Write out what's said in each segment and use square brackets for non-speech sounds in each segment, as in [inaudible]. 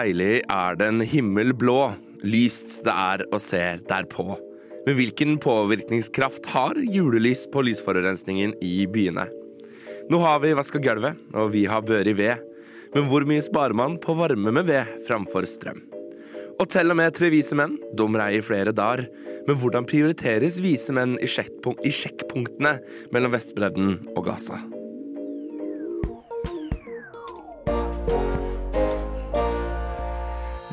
deilig er den himmel blå, lyst det er å se derpå. Men hvilken påvirkningskraft har julelys på lysforurensningen i byene? Nå har vi vaska gulvet, og vi har børi ved. Men hvor mye sparer man på varme med ved framfor strøm? Og til og med tre vise menn, de reier flere dager. Men hvordan prioriteres vise menn i, i sjekkpunktene mellom Vestbredden og Gaza?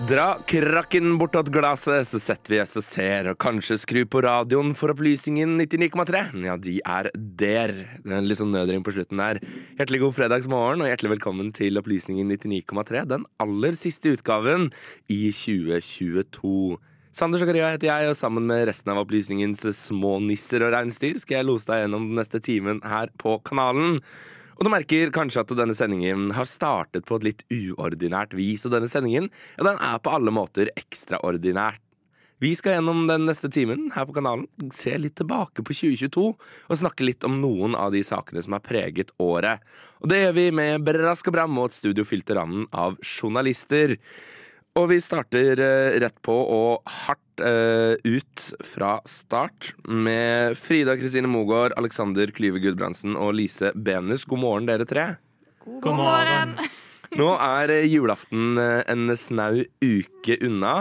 Dra krakken bortåt glasset, så setter vi oss og ser, og kanskje skru på radioen for opplysningen 99,3. Ja, de er der. Det er litt sånn nødring på slutten der. Hjertelig god fredagsmorgen, og hjertelig velkommen til Opplysningen 99,3. Den aller siste utgaven i 2022. Sander Zakaria heter jeg, og sammen med resten av opplysningens små nisser og reinsdyr skal jeg lose deg gjennom den neste timen her på kanalen. Og du merker kanskje at denne sendingen har startet på et litt uordinært vis. Og denne sendingen ja, den er på alle måter ekstraordinært. Vi skal gjennom den neste timen her på kanalen se litt tilbake på 2022 og snakke litt om noen av de sakene som har preget året. Og det gjør vi med brask og bram og et av journalister. Og vi starter uh, rett på og hardt uh, ut fra start med Frida Kristine Mogård, Alexander Klyve Gudbrandsen og Lise Benus. God morgen, dere tre. God, God morgen. [laughs] Nå er uh, julaften en snau uke unna,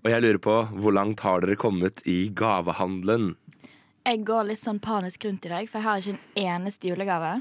og jeg lurer på hvor langt har dere kommet i gavehandelen? Jeg går litt sånn panisk rundt i dag, for jeg har ikke en eneste julegave.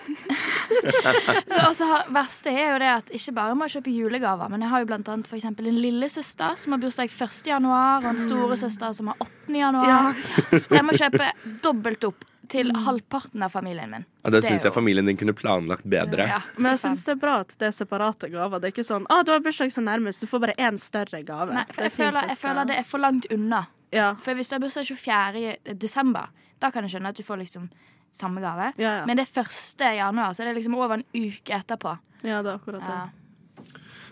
[laughs] så også verste er jo det at ikke bare må jeg kjøpe julegaver, men jeg har jo blant annet for eksempel en lillesøster som har bursdag 1. januar, og en storesøster som har 8. januar. Ja. Så jeg må kjøpe dobbelt opp til halvparten av familien min. Ja, det, det syns jeg familien din kunne planlagt bedre. Ja, men jeg syns det er bra at det er separate gaver. Det er ikke sånn 'Å, du har bursdag så nærmest, du får bare én større gave'. Nei, jeg, føler, jeg føler det er for langt unna. Ja. For hvis du har bursdag 24. desember, da kan jeg skjønne at du får liksom samme gave. Ja, ja. Men det er 1. januar, så det er liksom over en uke etterpå. Ja, det er akkurat det. Ja.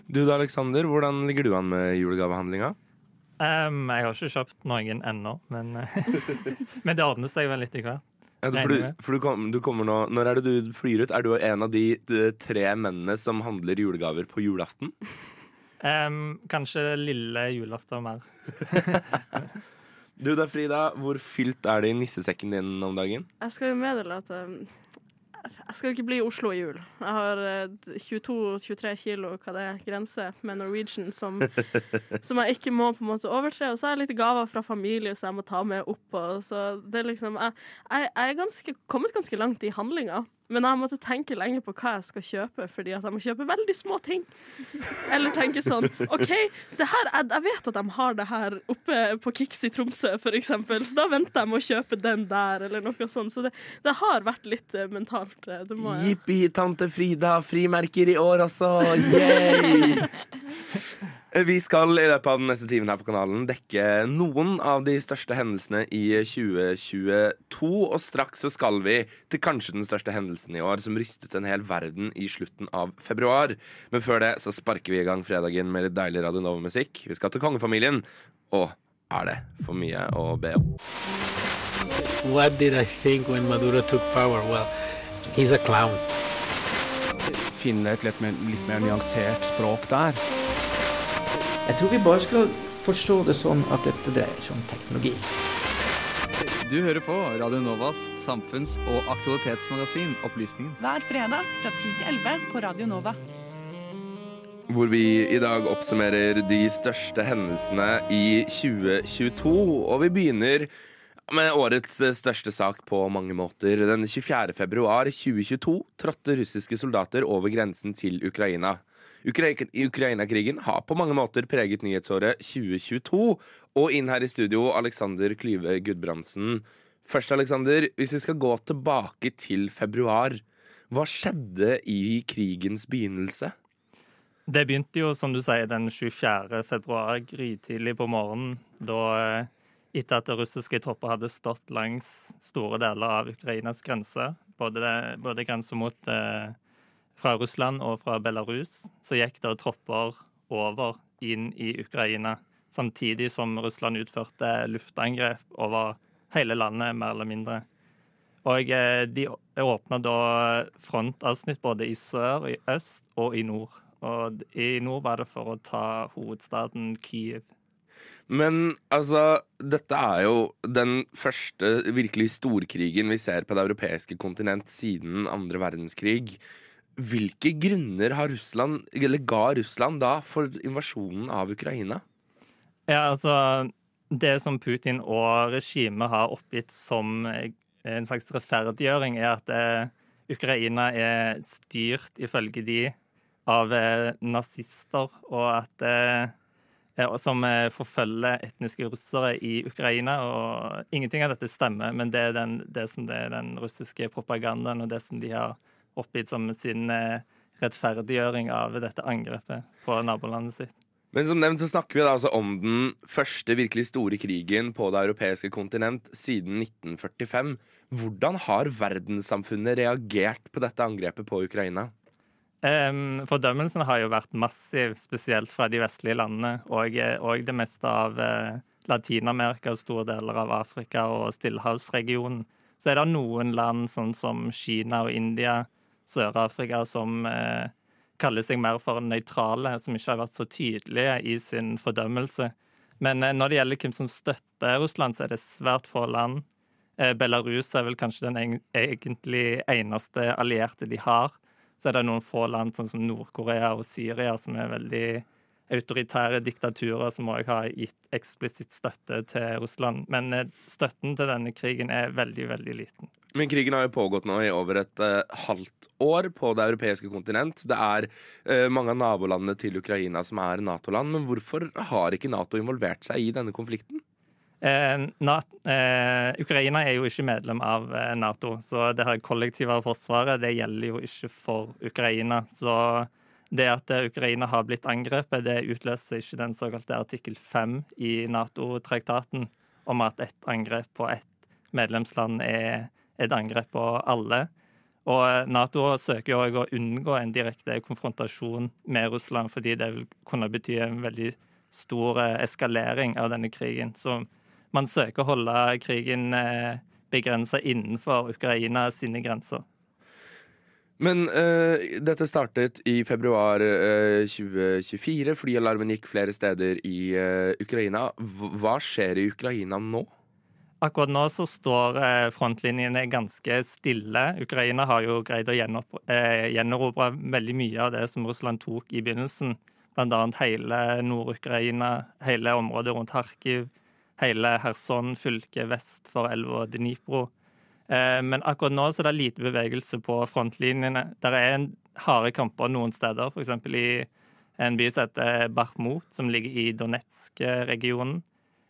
Du da, Aleksander, hvordan ligger du an med julegavehandlinga? Um, jeg har ikke kjøpt noen ennå, men, [laughs] men det ordner seg vel litt i hvert. Ja, for, du, for du, kom, du, kommer nå Når er det du flyr ut? Er du en av de, de tre mennene som handler julegaver på julaften? Um, kanskje lille julaften mer. [laughs] Du da, Frida, hvor fylt er det i nissesekken din om dagen? Jeg skal jo meddele at um, jeg skal ikke bli i Oslo i jul. Jeg har uh, eh, 22-23 kilo, hva det er, grense med Norwegian som, [laughs] som, jeg ikke må på en måte overtre. Og så har jeg litt gaver fra familie som jeg må ta med opp. Og, så det er liksom, jeg, jeg, jeg er ganske, kommet ganske langt i handlinga. Men jeg måtte tenke lenge på hva jeg skal kjøpe, fordi at jeg må kjøpe veldig små ting. Eller tenke sånn OK, her, jeg, vet at de har det her oppe på Kix i Tromsø, f.eks., så da venter jeg med å kjøpe den der, eller noe sånt. Så det, det har vært litt uh, mentalt. Eh, Jippi, tante Frida, frimerker i år, altså! Yay! [laughs] Vi skal i løpet av den neste timen her på kanalen dekke noen av de største hendelsene i 2022. Og straks så skal vi til kanskje den største hendelsen i år, som rystet en hel verden i slutten av februar. Men før det så sparker vi i gang fredagen med litt deilig Radio Nova-musikk. Vi skal til kongefamilien. Og er det for mye å be om? What did I think when Maduro took power? Well, he's a clown. Finne et litt mer, litt mer nyansert språk der. Jeg tror vi bare skal forstå det sånn at dette dreier seg om teknologi. Du hører på Radio Novas samfunns- og aktualitetsmagasin Opplysningen. Hver fredag fra 10 til 11 på Radio Nova. Hvor vi i dag oppsummerer de største hendelsene i 2022. Og vi begynner med årets største sak på mange måter. Den 24. februar 2022 trådte russiske soldater over grensen til Ukraina. Ukraina-krigen har på mange måter preget nyhetsåret 2022. Og inn her i studio, Alexander Klyve Gudbrandsen. Først, Alexander, hvis vi skal gå tilbake til februar. Hva skjedde i krigens begynnelse? Det begynte jo, som du sier, den 24. februar, grytidlig på morgenen. Da eh, etter at russiske tropper hadde stått langs store deler av Ukrainas grense, både, både grensa mot eh, fra Russland og fra Belarus, så gikk det tropper over inn i Ukraina. Samtidig som Russland utførte luftangrep over hele landet, mer eller mindre. Og eh, de åpna da frontavsnitt både i sør, i øst og i nord. Og i nord var det for å ta hovedstaden Kyiv. Men altså, dette er jo den første virkelig storkrigen vi ser på det europeiske kontinent siden andre verdenskrig. Hvilke grunner har Russland, eller ga Russland da for invasjonen av Ukraina? Ja, altså Det som Putin og regimet har oppgitt som en slags rettferdiggjøring, er at eh, Ukraina er styrt, ifølge de, av eh, nazister, og at eh, eh, som eh, forfølger etniske russere i Ukraina. og Ingenting av dette stemmer, men det er, den, det det er den russiske propagandaen og det som de har oppgitt som sin eh, rettferdiggjøring av dette angrepet på nabolandet sitt. Men som nevnt så snakker vi da altså om den første virkelig store krigen på det europeiske kontinent siden 1945. Hvordan har verdenssamfunnet reagert på dette angrepet på Ukraina? Um, fordømmelsen har jo vært massiv, spesielt fra de vestlige landene og, og det meste av uh, Latin-Amerika, store deler av Afrika og Stillehavsregionen. Så er det noen land, sånn som Kina og India, Sør-Afrika, som eh, kaller seg mer for nøytrale, som ikke har vært så tydelige i sin fordømmelse. Men eh, når det gjelder hvem som støtter Russland, så er det svært få land. Belarus er vel kanskje den egentlig eneste allierte de har. Så er det noen få land sånn som Nord-Korea og Syria som er veldig autoritære diktaturer som òg har gitt eksplisitt støtte til Russland. Men eh, støtten til denne krigen er veldig, veldig liten. Men krigen har jo pågått nå i over et uh, halvt år på det europeiske kontinent. Det er uh, mange av nabolandene til Ukraina som er Nato-land. Men hvorfor har ikke Nato involvert seg i denne konflikten? Eh, NATO, eh, Ukraina er jo ikke medlem av eh, Nato, så det her kollektive forsvaret det gjelder jo ikke for Ukraina. Så det at Ukraina har blitt angrepet, det utløser ikke den såkalte artikkel 5 i Nato-traktaten om at et angrep på ett medlemsland er et angrep på alle. Og Nato søker òg å unngå en direkte konfrontasjon med Russland, fordi det vil kunne bety en veldig stor eskalering av denne krigen. Så man søker å holde krigen begrensa innenfor Ukraina sine grenser. Men uh, dette startet i februar uh, 2024. Flyalarmen gikk flere steder i uh, Ukraina. Hva skjer i Ukraina nå? Akkurat nå så står frontlinjene ganske stille. Ukraina har jo greid å gjenerobre veldig mye av det som Russland tok i begynnelsen. Bl.a. hele Nord-Ukraina, hele området rundt Kharkiv, hele Kherson fylke vest for elva Dnipro. Men akkurat nå så er det lite bevegelse på frontlinjene. Der er en harde kamper noen steder, f.eks. i en by som heter Bakhmut, som ligger i Donetsk-regionen.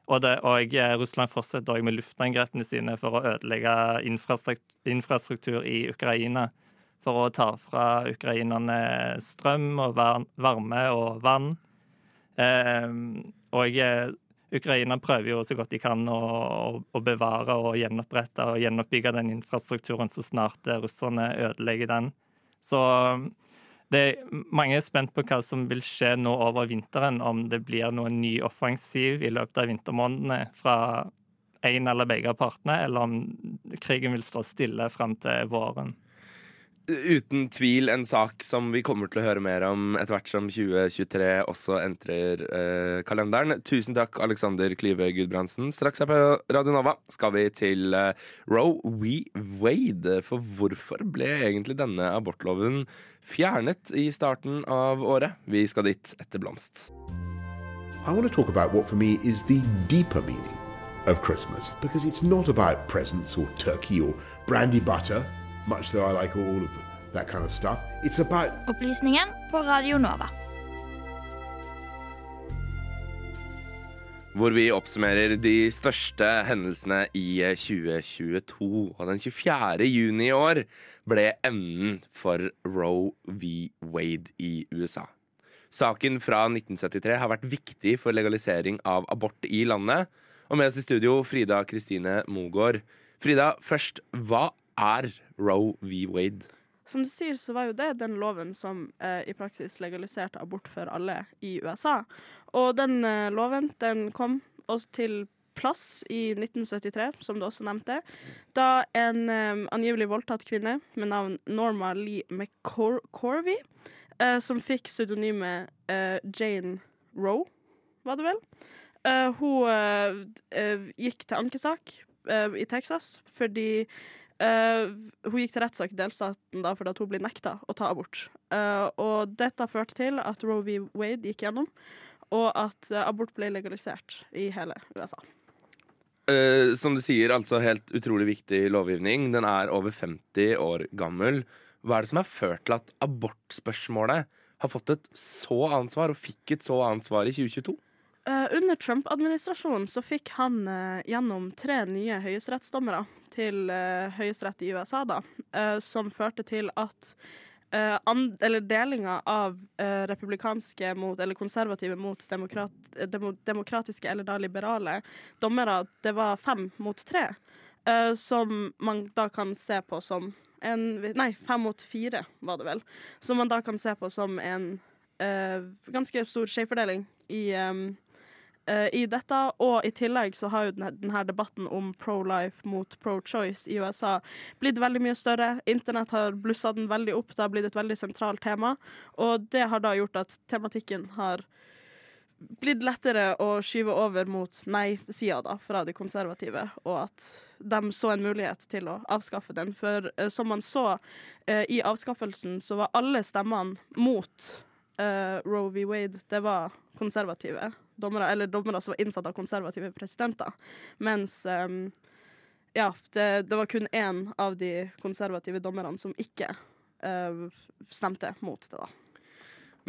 Og, det, og Russland fortsetter også med luftangrepene sine for å ødelegge infrastruktur, i Ukraina. For å ta fra ukrainerne strøm og varme og vann. Og Ukraina prøver jo så godt de kan å, å bevare og gjenopprette og gjenoppbygge den infrastrukturen så snart russerne ødelegger den. Så det, mange er spent på hva som vil skje nå over vinteren, om det blir noen ny offensiv i løpet av vintermånedene fra en eller begge partene, eller om krigen vil stå stille fram til våren uten tvil en sak som vi kommer til å høre mer om etter hvert som 2023 også entrer eh, kalenderen. Tusen takk, Alexander Klyve Gudbrandsen. Straks her på Radio Nova skal vi til eh, Roe We Wade. For hvorfor ble egentlig denne abortloven fjernet i starten av året? Vi skal dit etter Blomst. I want to talk about for me is the deeper meaning of Christmas because it's not about presents or turkey or brandy butter much though I like all of that kind of stuff. It's about Opplysningen på Radio Nova. Hvor vi oppsummerer de største hendelsene i 2022. Og den 24. juni i år ble enden for Roe v. Wade i USA. Saken fra 1973 har vært viktig for legalisering av abort i landet. Og med oss i studio, Frida Kristine Mogård. Frida, først, hva er Roe v. Wade? Som du sier, så var jo det den loven som eh, i praksis legaliserte abort for alle i USA. Og den eh, loven den kom også til plass i 1973, som du også nevnte, da en eh, angivelig voldtatt kvinne med navn Norma Lee McCorvey eh, som fikk pseudonymet eh, Jane Roe, var det vel. Eh, hun gikk til ankesak i Texas fordi eh, Hun gikk til rettssak i delstaten da fordi hun ble nekta å ta abort. Uh, og dette førte til at Roe v. Wade gikk gjennom, og at uh, abort ble legalisert i hele USA. Som du sier, altså helt utrolig viktig lovgivning. Den er over 50 år gammel. Hva er det som har ført til at abortspørsmålet har fått et så annet svar, og fikk et så annet svar i 2022? Eh, under Trump-administrasjonen så fikk han eh, gjennom tre nye høyesterettsdommere til uh, høyesterett i USA, da, eh, som førte til at eh, eller delinga av eh, republikanske mot, eller konservative mot demokrat, eh, demokratiske eller da liberale dommere, det var fem mot tre, eh, som man da kan se på som en Nei, fem mot fire, var det vel. Som man da kan se på som en eh, ganske stor skjevfordeling i eh, i dette, og i tillegg så har jo denne debatten om pro-life mot pro-choice i USA blitt veldig mye større. Internett har blussa den veldig opp, det har blitt et veldig sentralt tema. Og det har da gjort at tematikken har blitt lettere å skyve over mot nei-sida da, fra de konservative, og at de så en mulighet til å avskaffe den. For eh, som man så eh, i avskaffelsen, så var alle stemmene mot eh, Roe v. Wade, det var konservative dommere, eller dommere som var innsatt av konservative presidenter. Mens um, ja, det, det var kun én av de konservative dommerne som ikke uh, stemte mot det, da.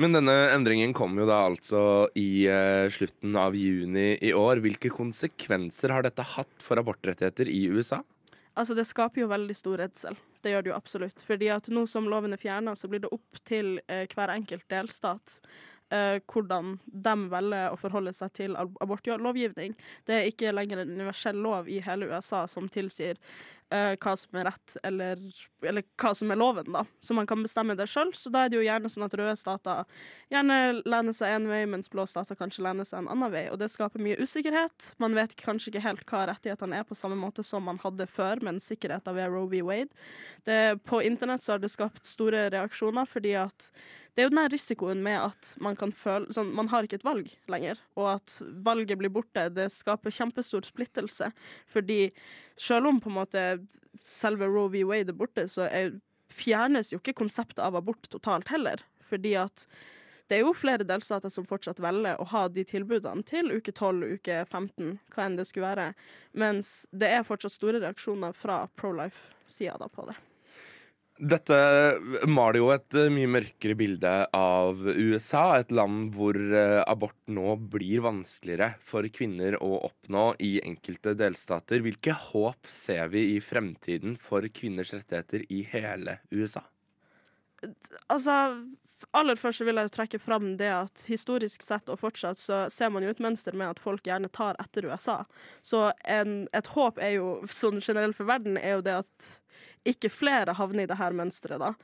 Men denne endringen kom jo da altså i uh, slutten av juni i år. Hvilke konsekvenser har dette hatt for abortrettigheter i USA? Altså, det skaper jo veldig stor redsel. Det gjør det jo absolutt. Fordi at nå som loven er fjerna, så blir det opp til eh, hver enkelt delstat eh, hvordan de velger å forholde seg til abortlovgivning. Det er ikke lenger en universell lov i hele USA som tilsier eh, hva som er rett, eller, eller hva som er loven, da. Så man kan bestemme det sjøl. Så da er det jo gjerne sånn at røde stater gjerne lener seg en vei, mens blå stater kanskje lener seg en annen vei. Og det skaper mye usikkerhet. Man vet kanskje ikke helt hva rettighetene er, på samme måte som man hadde før, men sikkerheten ved Roe v. Wade. Det, på internett så har det skapt store reaksjoner, fordi at det er jo den risikoen med at man kan føle sånn, Man har ikke et valg lenger, og at valget blir borte. Det skaper kjempestor splittelse. Fordi selv om på en måte selve Roe v. Wade er borte, så er, fjernes jo ikke konseptet av abort totalt heller. Fordi at det er jo flere delstater som fortsatt velger å ha de tilbudene til uke 12, uke 15, hva enn det skulle være. Mens det er fortsatt store reaksjoner fra pro-life-sida på det. Dette maler jo et eh, mye mørkere bilde av USA, et land hvor eh, abort nå blir vanskeligere for kvinner å oppnå i enkelte delstater. Hvilke håp ser vi i fremtiden for kvinners rettigheter i hele USA? Altså, aller først vil jeg trekke fram det at historisk sett og fortsatt så ser man jo et mønster med at folk gjerne tar etter USA. Så en, et håp er jo, sånn generelt for verden, er jo det at ikke flere havner i det her mønsteret, da.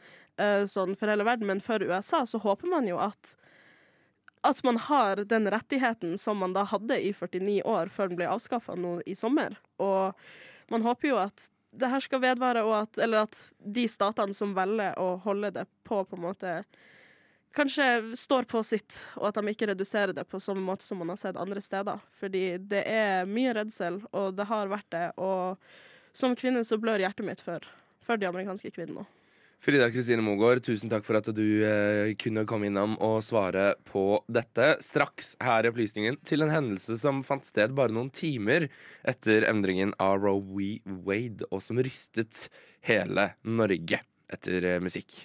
Eh, sånn for hele verden. Men for USA så håper man jo at at man har den rettigheten som man da hadde i 49 år før den ble avskaffa nå i sommer. Og man håper jo at det her skal vedvare, og at, eller at de statene som velger å holde det på, på en måte kanskje står på sitt, og at de ikke reduserer det på samme måte som man har sett andre steder. Fordi det er mye redsel, og det har vært det. Og som kvinne så blør hjertet mitt for, for de amerikanske kvinnene. Frida Kristine Mogård, tusen takk for at du eh, kunne komme innom og svare på dette. Straks her i opplysningen til en hendelse som fant sted bare noen timer etter endringen av Roe v. Wade, og som rystet hele Norge etter eh, musikk.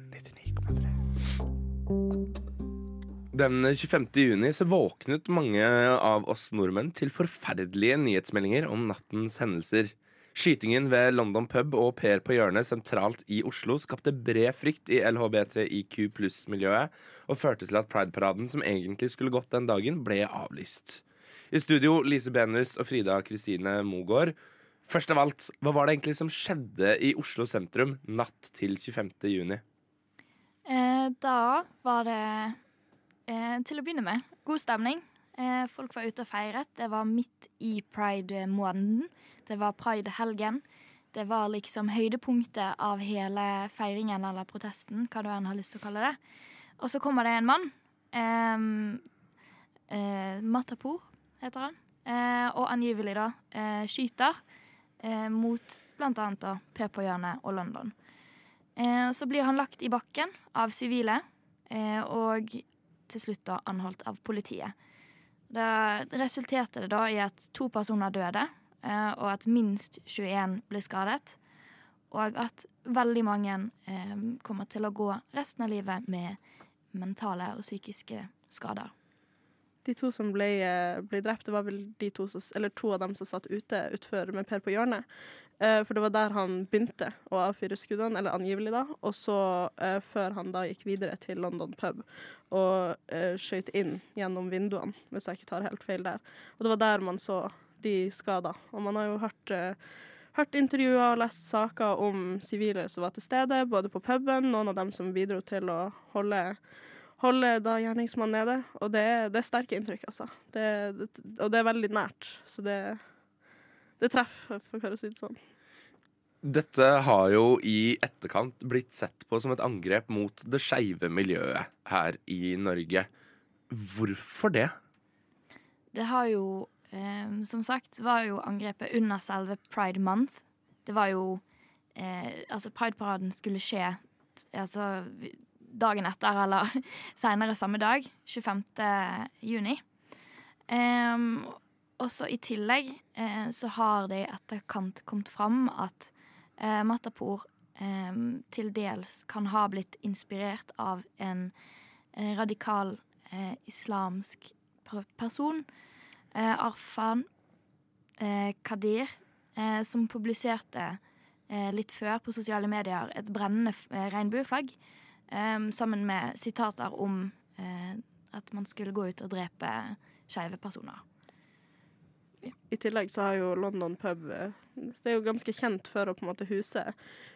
99,3. Den 25. juni så våknet mange av oss nordmenn til forferdelige nyhetsmeldinger om nattens hendelser. Skytingen ved London pub og Per på hjørnet sentralt i Oslo skapte bred frykt i LHBTIQ pluss-miljøet og førte til at Pride-paraden som egentlig skulle gått den dagen, ble avlyst. I studio Lise Benus og Frida Kristine Mogård. Først av alt, hva var det egentlig som skjedde i Oslo sentrum natt til 25. juni? Eh, da var det eh, til å begynne med god stemning. Eh, folk var ute og feiret. Det var midt i pride-måneden. Det var pride-helgen. Det var liksom høydepunktet av hele feiringen eller protesten, hva du enn har lyst til å kalle det. Og så kommer det en mann. Matapour heter han. Og angivelig da skyter mot blant annet da Per på hjørnet og London. Eh, så blir han lagt i bakken av sivile, eh, og til slutt da anholdt av politiet. Da resulterte det da i at to personer døde, eh, og at minst 21 ble skadet. Og at veldig mange kommer til å gå resten av livet med mentale og psykiske skader. De to som ble, eh, ble drept, det var vel de to, som, eller to av dem som satt ute utfor med Per på hjørnet. Eh, for det var der han begynte å avfyre skuddene, eller angivelig da. Og så, eh, før han da gikk videre til London pub og eh, skøyt inn gjennom vinduene, hvis jeg ikke tar helt feil der. Og det var der man så de skada. Og man har jo hørt eh, hørt intervjuer og lest saker om sivile som var til stede, både på puben, noen av dem som bidro til å holde, holde da gjerningsmannen nede. Og det, det er sterke inntrykk, altså. Det, det, og det er veldig nært. Så det, det treffer, for å si det sånn. Dette har jo i etterkant blitt sett på som et angrep mot det skeive miljøet her i Norge. Hvorfor det? Det har jo, eh, som sagt, var jo angrepet under selve Pride Month. Det var jo eh, Altså, Pride-paraden skulle skje altså, dagen etter, eller [laughs] seinere samme dag. 25. juni. Em, også i tillegg eh, så har det i etterkant kommet fram at eh, Matapour eh, til dels kan ha blitt inspirert av en eh, radikal eh, islamsk per- person, eh, Arfan Kadir, som publiserte litt før på sosiale medier et brennende regnbueflagg eh, sammen med sitater om uh, at man skulle gå ut og drepe skeive personer. I tillegg så har jo London pub eh, Det er jo ganske kjent for å på en måte huse,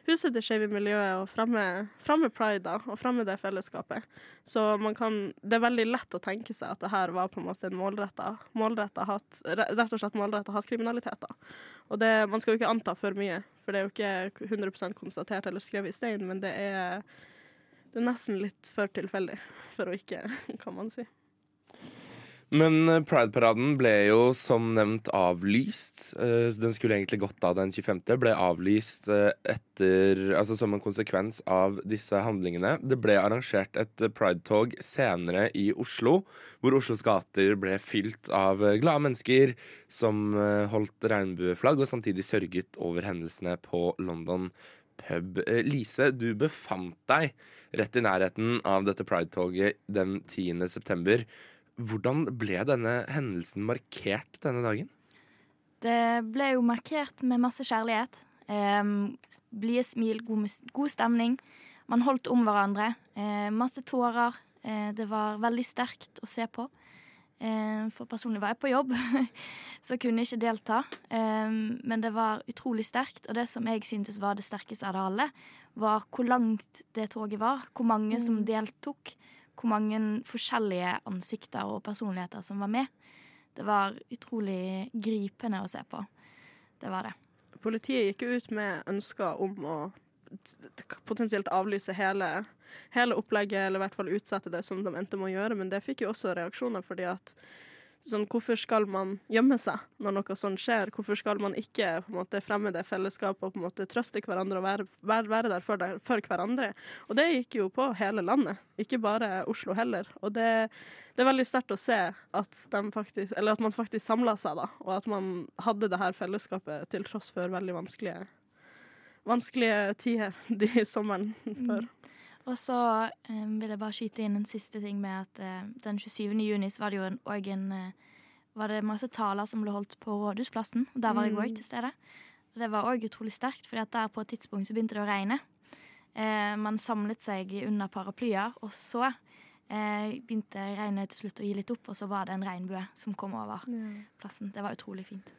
huse det skeive miljøet og fremme, fremme pride og fremme det fellesskapet. Så man kan Det er veldig lett å tenke seg at det her var på en måte en målretta hat, rett og slett målretta hatkriminalitet. da. Og det, man skal jo ikke anta for mye, for det er jo ikke 100% konstatert eller skrevet i stein, men det er, det er nesten litt for tilfeldig, for å ikke, [laughs] kan man si. Men eh, Pride-paraden ble jo som nevnt avlyst. Eh, Den skulle egentlig gått av den 25. Ble avlyst eh, etter, altså som en konsekvens av disse handlingene. Det ble arrangert et Pride-tog senere i Oslo, hvor Oslos gater ble fylt av glade mennesker som holdt regnbueflagg og samtidig sørget over hendelsene på London pub. Lise, du befant deg rett i nærheten av dette Pride-toget den 10. september. Hvordan ble denne hendelsen markert denne dagen? Det ble jo markert med masse kjærlighet. Um, Blide smil, god, god stemning. Man holdt om hverandre. Eh, masse tårer. Eh, det var veldig sterkt å se på. Eh, for personlig var jeg på jobb, [laughs] så kunne jeg ikke delta. Eh, men det var utrolig sterkt, og det som jeg syntes var det sterkeste av det alle, var hvor langt det toget var. Hvor mange som deltok. Hvor mange forskjellige ansikter og personligheter som var med. Det var utrolig gripende å se på. Det var det. Politiet gikk ut med ønsker om å potensielt avlyse hele, hele opplegget, eller i hvert fall utsette det som de endte med å gjøre, men det fikk jo også reaksjoner fordi at sånn, hvorfor skal man gjemme seg når noe sånt skjer? Hvorfor skal man ikke på en måte fremme det fellesskapet og på en måte trøste hverandre og være, være, være der for, for hverandre? Og det gikk jo på hele landet, ikke bare Oslo heller. Og det, det er veldig sterkt å se at, faktisk, at man faktisk samla seg, da, og at man hadde det her fellesskapet til tross for veldig vanskelige, vanskelige tider [laughs] de sommeren før. Og så um, vil jeg bare skyte inn en siste ting med at uh, den 27. juni så var det jo en, og en uh, var det masse taler som ble holdt på Rådhusplassen. og Der var jeg Mm. òg til stede. Og det var òg utrolig sterkt, for der på et tidspunkt så begynte det å regne. Uh, man samlet seg under paraplyer, og så begynte regnet til slutt å gi litt opp, og så var det en regnbue som kom over plassen. Det var utrolig fint.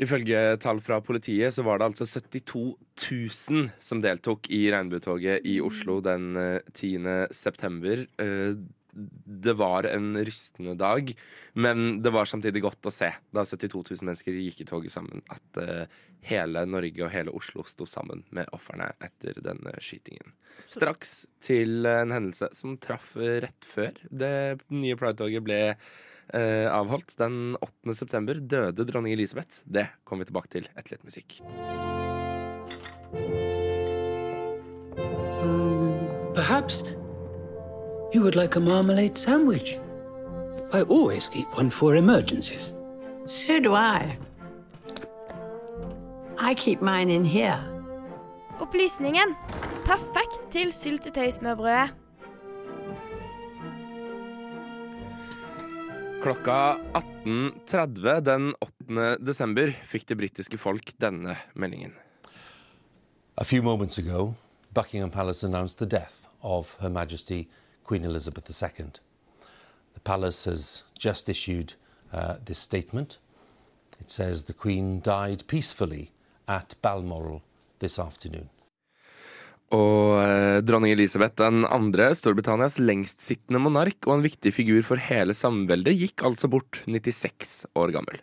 Ifølge tall fra politiet så var det altså 72 000 som deltok i regnbuetoget i Oslo den eh, 10. september. Eh, Det var en rystende dag, men det var samtidig godt å se da 72 000 mennesker gikk i toget sammen, at eh, hele Norge og hele Oslo sto sammen med ofrene etter denne skytingen. Straks til en hendelse som traff rett før det nye Pride-toget ble eh, avholdt. Den 8. september døde dronning Elisabeth. Det kommer vi tilbake til etter litt musikk. Perhaps you would like a marmalade sandwich. I always keep one for emergencies. So do I. I keep mine in here. Opplysningen. Perfekt til syltetøysmørbrødet. Klokka 18.30 den 8. desember fikk det britiske folk denne meldingen. A few moments ago, Buckingham Palace announced the death of Her Majesty Queen Elizabeth II. The palace has just issued uh, this statement. It says the Queen died peacefully at Balmoral this afternoon. Og eh, dronning Elisabeth den andre, Storbritannias lengstsittende monark og en viktig figur for hele samveldet, gikk altså bort 96 år gammel.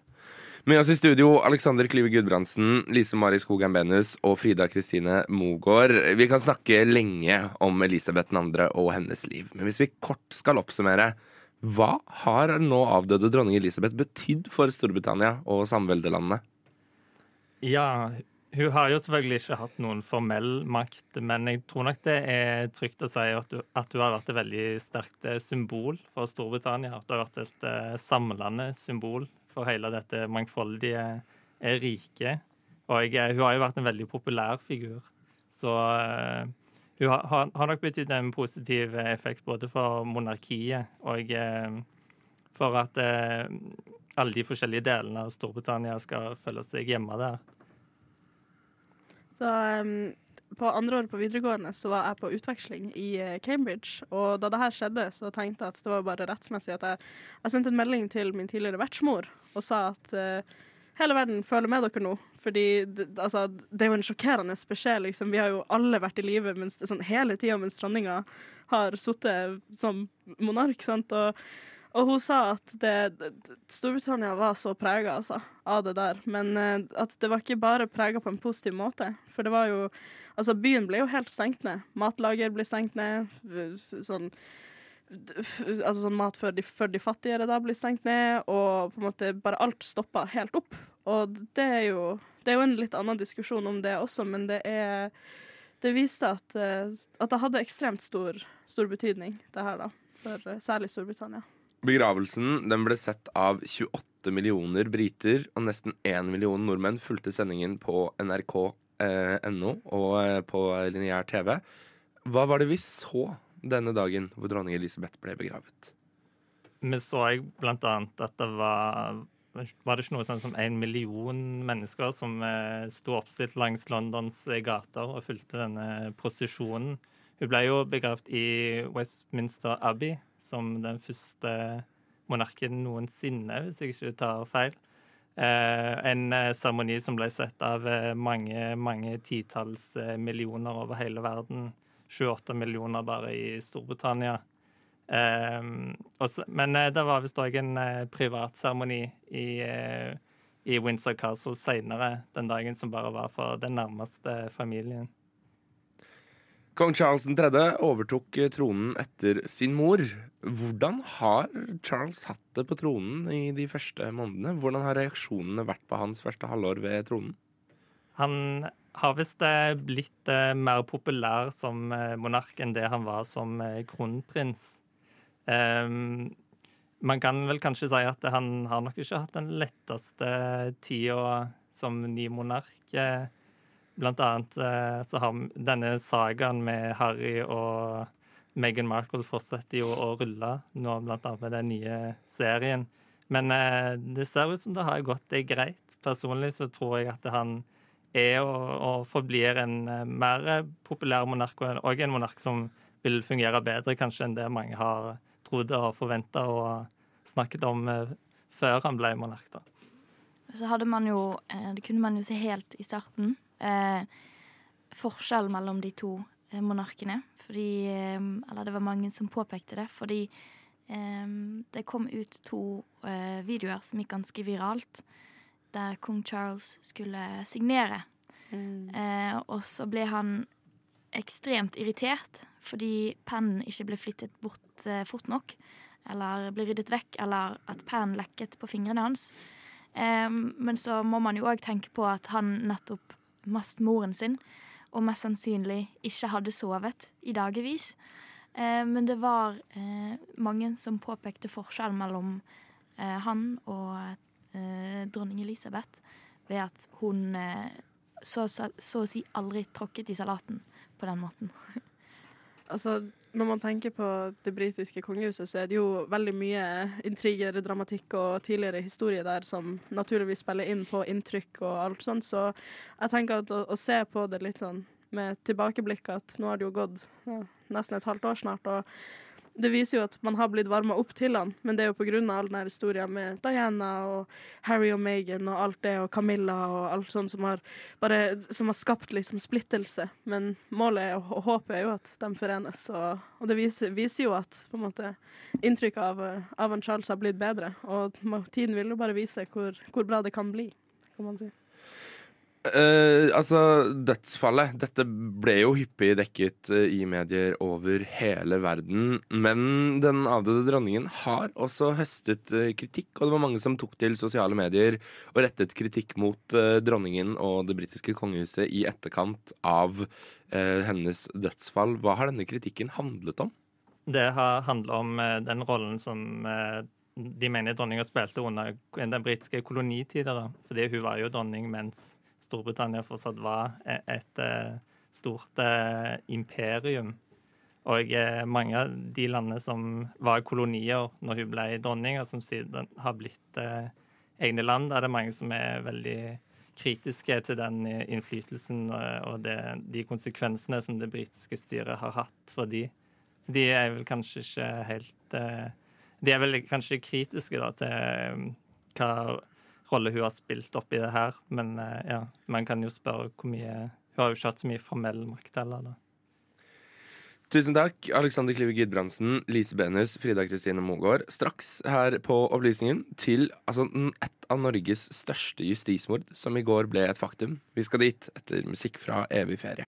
Med oss i studio Alexander Klyve Gudbrandsen, Lise Mari Skogan Benus og Frida Kristine Mogård. Vi kan snakke lenge om Elisabeth 2. og hennes liv, men hvis vi kort skal oppsummere, hva har nå avdøde dronning Elisabeth betydd for Storbritannia og samveldelandene? Ja, hun har jo selvfølgelig ikke hatt noen formell makt, men jeg tror nok det er trygt å si at hun, at hun har vært et veldig sterkt eh, symbol for Storbritannia. At hun har vært et uh, samlende symbol for hele dette mangfoldige eh, riket. Og eh, hun har jo vært en veldig populær figur. Så hun har, har, nok betydd en positiv effekt både for monarkiet og for at alle de forskjellige delene av Storbritannia skal føle seg hjemme der. Så um, på andre år på videregående så var jeg på utveksling i eh, Cambridge. Og da det her skjedde, så tenkte jeg at det var bare rettsmessig at jeg, jeg sendte en melding til min tidligere vertsmor og sa at uh, hele verden føler med dere nå. Fordi det, altså, det er jo en sjokkerende beskjed. Liksom. Vi har jo alle vært i live sånn, hele tida mens dronninga har sittet som monark. Sant? Og, og hun sa at det, Storbritannia var så prega altså, av det der. Men eh, at det var ikke bare prega på en positiv måte. For det var jo Altså, byen ble jo helt stengt ned. Matlager ble stengt ned. Sånn altså sånn mat for de, for de fattigere da blir stengt ned, og på en måte bare alt stoppa helt opp. Og det er jo Det er jo en litt annen diskusjon om det også, men det er Det viste at, eh, at det hadde ekstremt stor, stor betydning, det her, da. For eh, særlig Storbritannia. Begravelsen den ble sett av 28 millioner briter, og nesten 1 million nordmenn fulgte sendingen på nrk.no eh, og eh, på lineær TV. Hva var det vi så denne dagen hvor dronning Elisabeth ble begravet? Vi så blant annet at det var Var det ikke noe sånn som en million mennesker som eh, sto oppstilt langs Londons eh, gater og fulgte denne prosesjonen? Hun ble jo begravd i Westminster Abbey som den første monarken noensinne, hvis jeg ikke tar feil. Eh, en eh, seremoni som ble sett av eh, mange, mange titalls millioner over hele verden. 28 millioner bare i Storbritannia. Også, men det var visst òg en privat seremoni i, i Windsor Castle seinere den dagen, som bare var for den nærmeste familien. Kong Charles 3. overtok tronen etter sin mor. Hvordan har Charles hatt det på tronen i de første månedene? Hvordan har reaksjonene vært på hans første halvår ved tronen? Han har visst blitt mer populær som monark enn det han var som kronprins. Um, man kan vel kanskje si at han har nok ikke hatt den letteste tida som ny monark. Blant annet eh, så har denne sagaen med Harry og Meghan Markle fortsetter jo å rulle nå, blant annet med den nye serien. Men eh, det ser ut som det har gått det greit. Personlig så tror jeg at han er og, og forblir en eh, mer populær monark, og en monark som vil fungere bedre kanskje enn det mange har trodd og forventa og snakket om før han ble monark. da. Så hadde man jo Det kunne man jo se helt i starten. Eh, forskjell mellom de to eh, monarkene. Fordi eh, Eller det var mange som påpekte det. Fordi eh, det kom ut to eh, videoer som gikk ganske viralt. Der kong Charles skulle signere. Eh, og så ble han ekstremt irritert fordi pennen ikke ble flyttet bort fort nok. Eller ble ryddet vekk, eller at pennen lekket på fingrene hans. Eh, men så må man jo òg tenke på at han nettopp mest moren sin, og mest sannsynlig ikke hadde sovet i dagevis. Eh, men det var eh, mange som påpekte forskjellen mellom eh, han og eh, dronning Elisabeth ved at hun eh, så, så, så å si aldri tråkket i salaten på den måten. [laughs] Altså, når man tenker på det britiske kongehuset, så er det jo veldig mye intriger, dramatikk og tidligere historie der som naturligvis spiller inn på inntrykk og alt sånt. Så jeg tenker at å, å se på det litt sånn med tilbakeblikk at nå har det jo gått ja, nesten et halvt år snart, og det viser jo at man har blitt varma opp til han, men det er jo av all den historien med Diana og Harry og Meghan og alt det, og Camilla og alt sånt som har, bare, som har skapt liksom splittelse. Men målet og, og håpet er jo at de forenes, og, og det viser, viser, jo at på en måte inntrykket av, av Charles har blitt bedre. Og tiden vil jo bare vise hvor, hvor bra det kan bli, kan man si. Uh, altså, dødsfallet Dette ble jo hyppig dekket uh, i medier over hele verden. Men den avdøde dronningen har også høstet uh, kritikk, og det var mange som tok til sosiale medier og rettet kritikk mot dronningen og det britiske kongehuset i etterkant av hennes dødsfall. Hva har denne kritikken handlet om? Det har handla om den rollen som de mener dronninga spilte under den britiske kolonitida. Fordi hun var jo dronning mens Storbritannia fortsatt var e- et eh, stort eh, imperium. Og eh, mange av de landene som var kolonier når hun ble dronning, og som siden har blitt egne land, er det mange som er veldig kritiske til den innflytelsen og det, de konsekvensene som det britiske styret har hatt for de. Så de er vel kanskje ikke helt De er vel kanskje kritiske da, til hva rolle hun har spilt oppi det her. Men eh, ja, man kan jo spørre hvor mye Hun har jo ikke hatt så mye formell makt heller, da. Tusen takk, Alexander Klive Gudbrandsen, Lise Benus, Frida Kristine Mogård. Straks her på Opplysningen til altså, et av Norges største justismord, som i går ble et faktum. Vi skal dit etter musikk fra Evig ferie.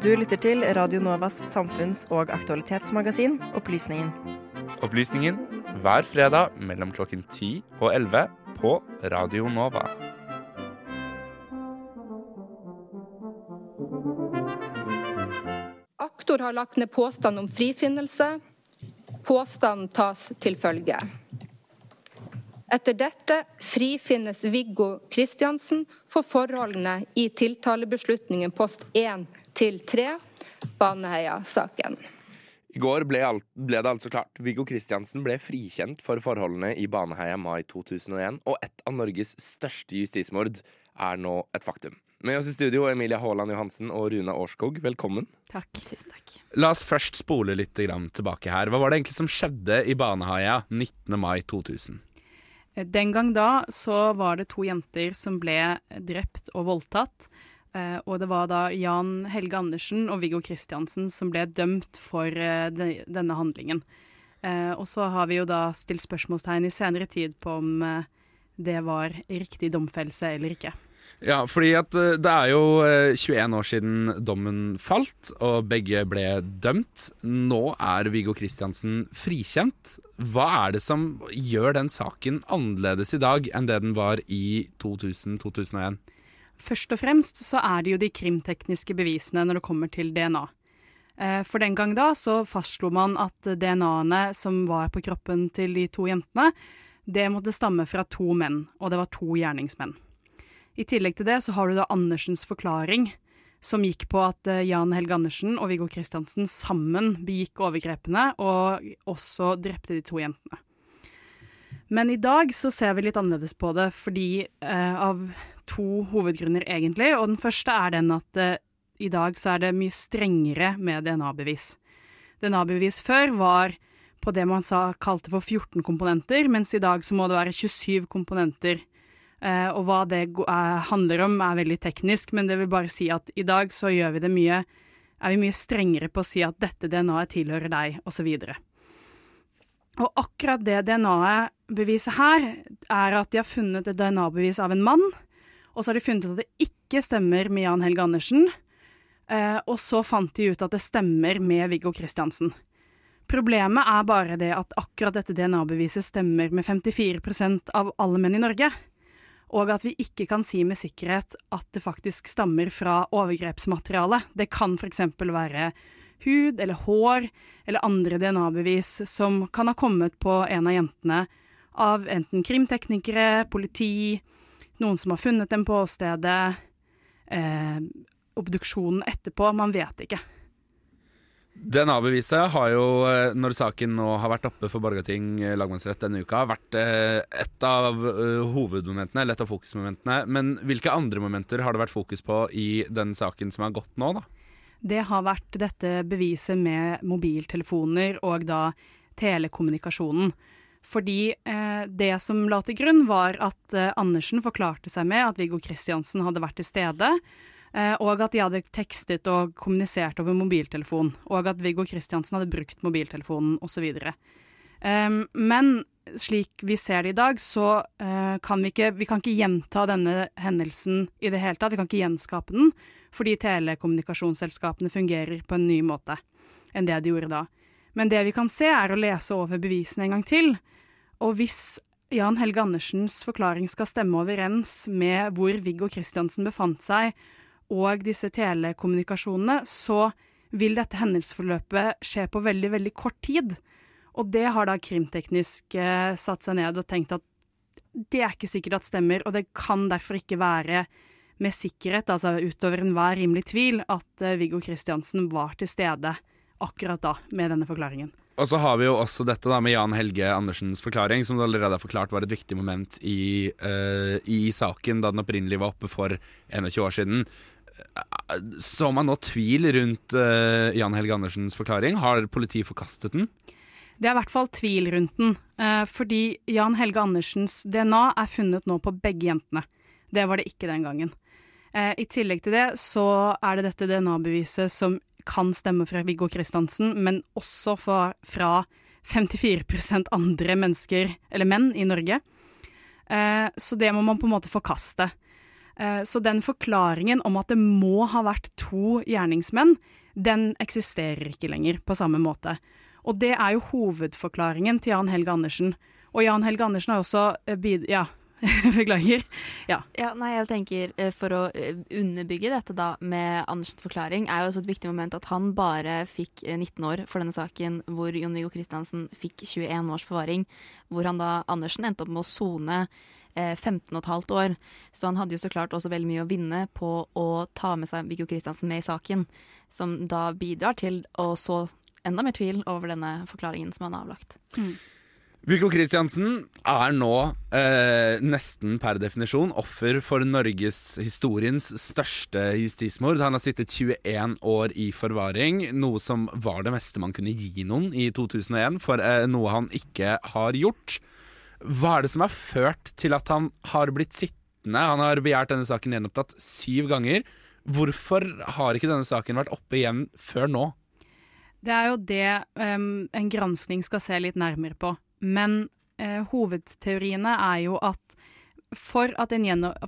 Du lytter til Radio Novas samfunns- og aktualitetsmagasin Opplysningen. Opplysningen hver fredag mellom klokken 10 og 11 på Radio Nova. Aktor har lagt ned påstand om frifinnelse. Påstanden tas til følge. Etter dette frifinnes Viggo Kristiansen for forholdene i tiltalebeslutningen post 1 til 3, Baneheia-saken. I går ble, alt, ble, det altså klart. Viggo Kristiansen ble frikjent for forholdene i Baneheia mai 2001, og et av Norges største justismord er nå et faktum. Med oss i studio Emilia Haaland Johansen og Runa Årskog, velkommen. Takk. Tusen takk. La oss først spole litt tilbake her. Hva var det egentlig som skjedde i Baneheia 19. mai 2000? Den gang da så var det to jenter som ble drept og voldtatt. Uh, og det var da Jan Helge Andersen og Viggo Kristiansen som ble dømt for de, denne handlingen. Uh, og så har vi jo da stilt spørsmålstegn i senere tid på om det var riktig domfellelse eller ikke. Ja, fordi at det er jo 21 år siden dommen falt, og begge ble dømt. Nå er Viggo Kristiansen frikjent. Hva er det som gjør den saken annerledes i dag enn det den var i 2000-2001? Først og fremst så er det jo de krimtekniske bevisene når det kommer til DNA. Eh, for den gang da så fastslo man at DNA-ene som var på kroppen til de to jentene, det måtte stamme fra to menn, og det var to gjerningsmenn. I tillegg til det så har du da Andersens forklaring, som gikk på at eh, Jan Helge Andersen og Viggo Kristiansen sammen begikk overgrepene og også drepte de to jentene. Men i dag så ser vi litt annerledes på det, fordi eh, av to hovedgrunner egentlig. Og den første er den at uh, i dag så er det mye strengere med DNA-bevis. DNA-bevis før var på det man sa, kalte for 14 komponenter, mens i dag så må det være 27 komponenter. Uh, og hva det er, handler om er veldig teknisk, men det vil bare si at i dag så gjør vi det mye er vi mye strengere på å si at dette DNA-et tilhører deg, osv. Og akkurat det DNA-beviset her er at de har funnet et DNA-bevis av en mann, og så har de funnet ut at det ikke stemmer med Jan Helge Andersen, eh, og så fant de ut at det stemmer med Viggo Kristiansen. Problemet er bare det at akkurat dette DNA-beviset stemmer med 54% av alle menn i Norge, og at vi ikke kan si med sikkerhet at det faktisk stammer fra overgrepsmateriale. Det kan f.eks. være hud eller hår eller andre DNA-bevis som kan ha kommet på en av jentene av enten krimteknikere, politi, noen som har funnet dem på åstedet, eh, obduksjonen etterpå, man vet ikke. DNA-beviset har jo, eh, når saken nå har vært oppe for Borgarting eh, lagmannsrett denne uka, vært eh, et av hovedmomentene, eller et av fokusmomentene. Men hvilke andre momenter har det vært fokus på i den saken som har gått nå, da? Det har vært dette beviset med mobiltelefoner og da telekommunikasjonen. Fordi eh, det som la til grunn, var at eh, Andersen forklarte seg med at Viggo Kristiansen hadde vært til stede, eh, og at de hadde tekstet og kommunisert over mobiltelefon, og at Viggo Kristiansen hadde brukt mobiltelefonen osv. Um, men slik vi ser det i dag, så eh, kan vi ikke, vi kan ikke gjenta denne hendelsen i det hele tatt. Vi kan ikke gjenskape den, fordi telekommunikasjonsselskapene fungerer på en ny måte enn det de gjorde da. Men det vi kan se, er å lese over bevisene en gang til. Og hvis Jan Helge Andersens forklaring skal stemme overens med hvor Viggo Kristiansen befant seg, og disse telekommunikasjonene, så vil dette hendelsesforløpet skje på veldig, veldig kort tid. Og det har da Krimteknisk eh, satt seg ned og tenkt at det er ikke sikkert at stemmer, og det kan derfor ikke være med sikkerhet, altså utover enhver rimelig tvil, at eh, Viggo Kristiansen var til stede akkurat da med denne forklaringen. Og så har vi jo også dette da med Jan Helge Andersens forklaring, som du allerede har forklart var et viktig moment i, uh, i saken da den opprinnelig var oppe for 21 år siden. Så man nå tvil rundt uh, Jan Helge Andersens forklaring? Har politiet forkastet den? Det er i hvert fall tvil rundt den, uh, fordi Jan Helge Andersens DNA er funnet nå på begge jentene. Det var det ikke den gangen. I tillegg til det så er det dette DNA-beviset som kan stemme fra Viggo Kristiansen, men også fra, fra 54% andre mennesker, eller menn, i Norge. Eh, så det må man på en måte forkaste. Eh, så den forklaringen om at det må ha vært to gjerningsmenn, den eksisterer ikke lenger på samme måte. Og det er jo hovedforklaringen til Jan Helge Andersen. Og Jan Helge Andersen har også eh. Ja, [laughs] beklager. Ja. Ja, nei, jeg tenker eh, For å eh, underbygge dette da med Andersens forklaring, er jo også et viktig moment at han bare fikk eh, 19 år for denne saken, hvor Jon-Viggo Kristiansen fikk 21 års forvaring. Hvor han da, Andersen, endte opp med å sone eh, 15 15,5 år. Så han hadde jo så klart også veldig mye å vinne på å ta med seg Viggo Kristiansen med i saken, som da bidrar til å så enda mer tvil over denne forklaringen som han har avlagt. Viggo Kristiansen er nå eh, nesten per definisjon offer for Norges historiens største justismord. Han har sittet 21 år i forvaring, noe som var det meste man kunne gi noen i 2001 for eh, noe han ikke har gjort. Hva er det som har ført til at han har blitt sittende? Han har begjært denne saken gjenopptatt syv ganger. Hvorfor har ikke denne saken vært oppe igjen før nå? Det er jo det um, en granskning skal se litt nærmere på. Men eh, hovedteoriene er jo at for at,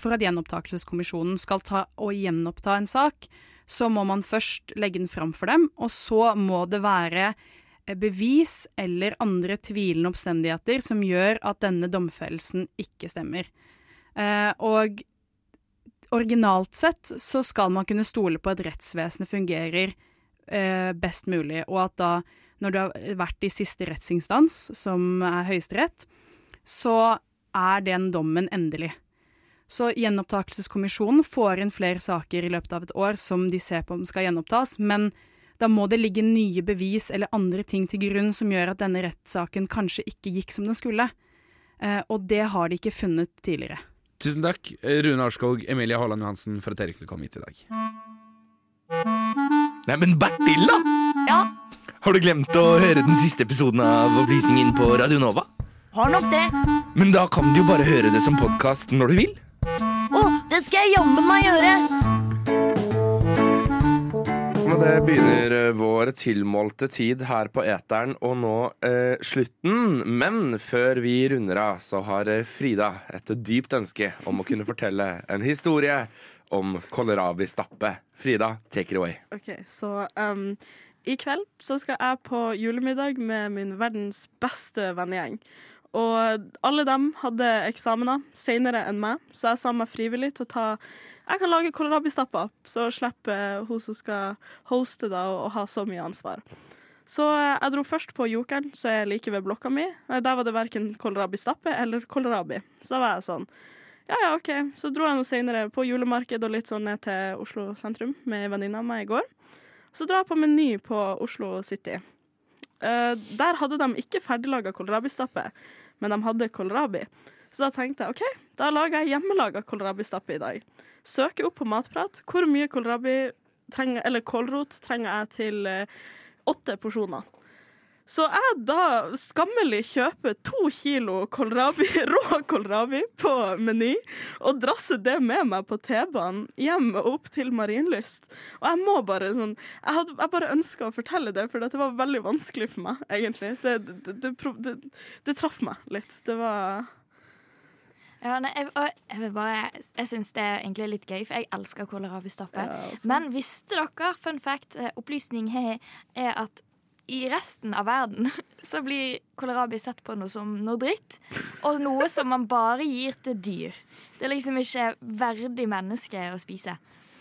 for at gjenopptakelseskommisjonen skal ta og gjenoppta en sak, så må man først legge den fram for dem, og så må det være eh, bevis eller andre tvilende omstendigheter som gjør at denne domfellelsen ikke stemmer. Eh, og originalt sett så skal man kunne stole på at rettsvesenet fungerer eh, best mulig, og at da, når du har vært i siste rettsinstans, som er Høyesterett, så er den dommen endelig. Så Gjenopptakelseskommisjonen får inn flere saker i løpet av et år som de ser på om skal gjenopptas, men da må det ligge nye bevis eller andre ting til grunn som gjør at denne rettssaken kanskje ikke gikk som den skulle. Eh, og det har de ikke funnet tidligere. Tusen takk, Rune Arskog, Emilie Haaland Johansen, for at dere kunne komme hit i dag. Nei, men Bertilla! Ja? Har du glemt å høre den siste episoden av Opplysningen på Radio Nova? Har nok det. Men da kan du jo bare høre det som podkast når du vil. Å, det skal jeg jammen meg gjøre! Med det begynner eh, vår tilmålte tid her på eteren å nå eh, slutten. Men før vi runder av, så har eh, Frida et dypt ønske om å kunne fortelle en historie om kålrabistappe. Frida, take it away. OK, så um, i kveld så skal jeg på julemiddag med min verdens beste vennegjeng. Og alle dem hadde eksamener senere enn meg, så jeg sa meg frivillig til å ta Jeg kan lage kålrabistapper, så slipper hun som skal hoste, da, å ha så mye ansvar. Så eh, jeg dro først på Jokeren, så er like ved blokka mi. Eh, Der var det verken kålrabistappe eller kålrabi. Så da var jeg sånn ja, ja, OK. Så dro jeg nå senere på julemarked og litt sånn ned til Oslo sentrum med ei venninne av meg i går. Så drar jeg på Meny på Oslo City. Uh, der hadde de ikke ferdiglaga kålrabistappe, men de hadde kålrabi. Så da tenkte jeg OK, da lager jeg hjemmelaga kålrabistappe i dag. Søker opp på Matprat hvor mye kålrabi trenger, eller kålrot trenger jeg til eh, åtte porsjoner. Så jeg da skammelig kjøper to kilo kålrabi, [laughs] rå kålrabi på Meny, og drasser det med meg på T-banen hjem og opp til Marienlyst. Og jeg må bare sånn Jeg, hadde, jeg bare ønska å fortelle det, for det var veldig vanskelig for meg, egentlig. Det, det, det, det, det traff meg litt. Det var Ja, nei, jeg, jeg, vil bare, jeg syns det er egentlig litt gøy, for jeg elsker kålrabistappe. Ja. Men visste dere, fun fact, eh, opplysning he, er at i resten av verden [laughs] så blir kålrabi sett på noe som noe dritt, og noe som man bare gir til dyr. Det er liksom ikke verdig menneske å spise.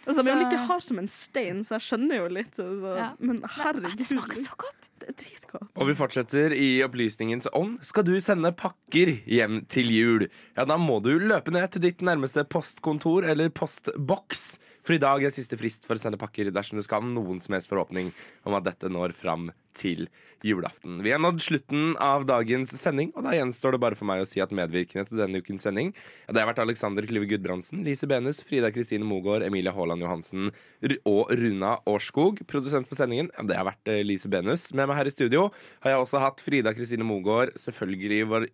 Altså, de er Så- like hard som en stein, så jeg skjønner jo litt. Altså. Ja. Men herregud. Det smaker så godt. Det er dritgodt. Og vi fortsetter i opplysningens ånd. Skal du sende pakker hjem til jul, ja, da må du løpe ned til ditt nærmeste postkontor eller postboks. For i dag er siste frist for å sende pakker dersom du skal ha noen som helst forhåpning om at dette når fram til julaften. Vi har nådd slutten av dagens sending, og da gjenstår det bare for meg å si at medvirkende til denne ukens sending ja, det har vært Alexander Klyve Gudbrandsen, Lise Benus, Frida Kristine Mogård, Emilie Haaland Johansen og Runa Årskog. Produsent for sendingen det har vært eh, Lise Benus. Med meg her i studio har jeg også hatt Frida Kristine Mogård, selvfølgelig vår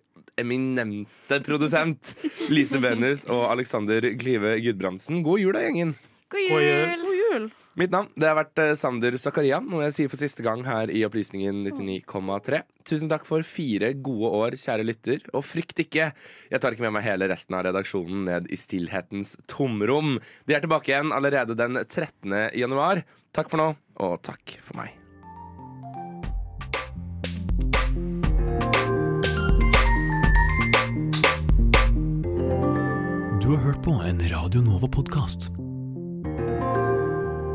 eminente produsent Lise Benus og Alexander Klyve Gudbrandsen. God jul da, gjengen. God God jul. jul! God jul! Mitt navn det har vært eh, Sander Zakaria, noe jeg sier for siste gang her i Opplysningen 99,3. Tusen takk for fire gode år, kjære lytter. Og frykt ikke, jeg tar ikke med meg hele resten av redaksjonen ned i stillhetens tomrom. De er tilbake igjen allerede den 13. januar. Takk for nå, og takk for meg. Du har hørt på en Radio Nova-podkast.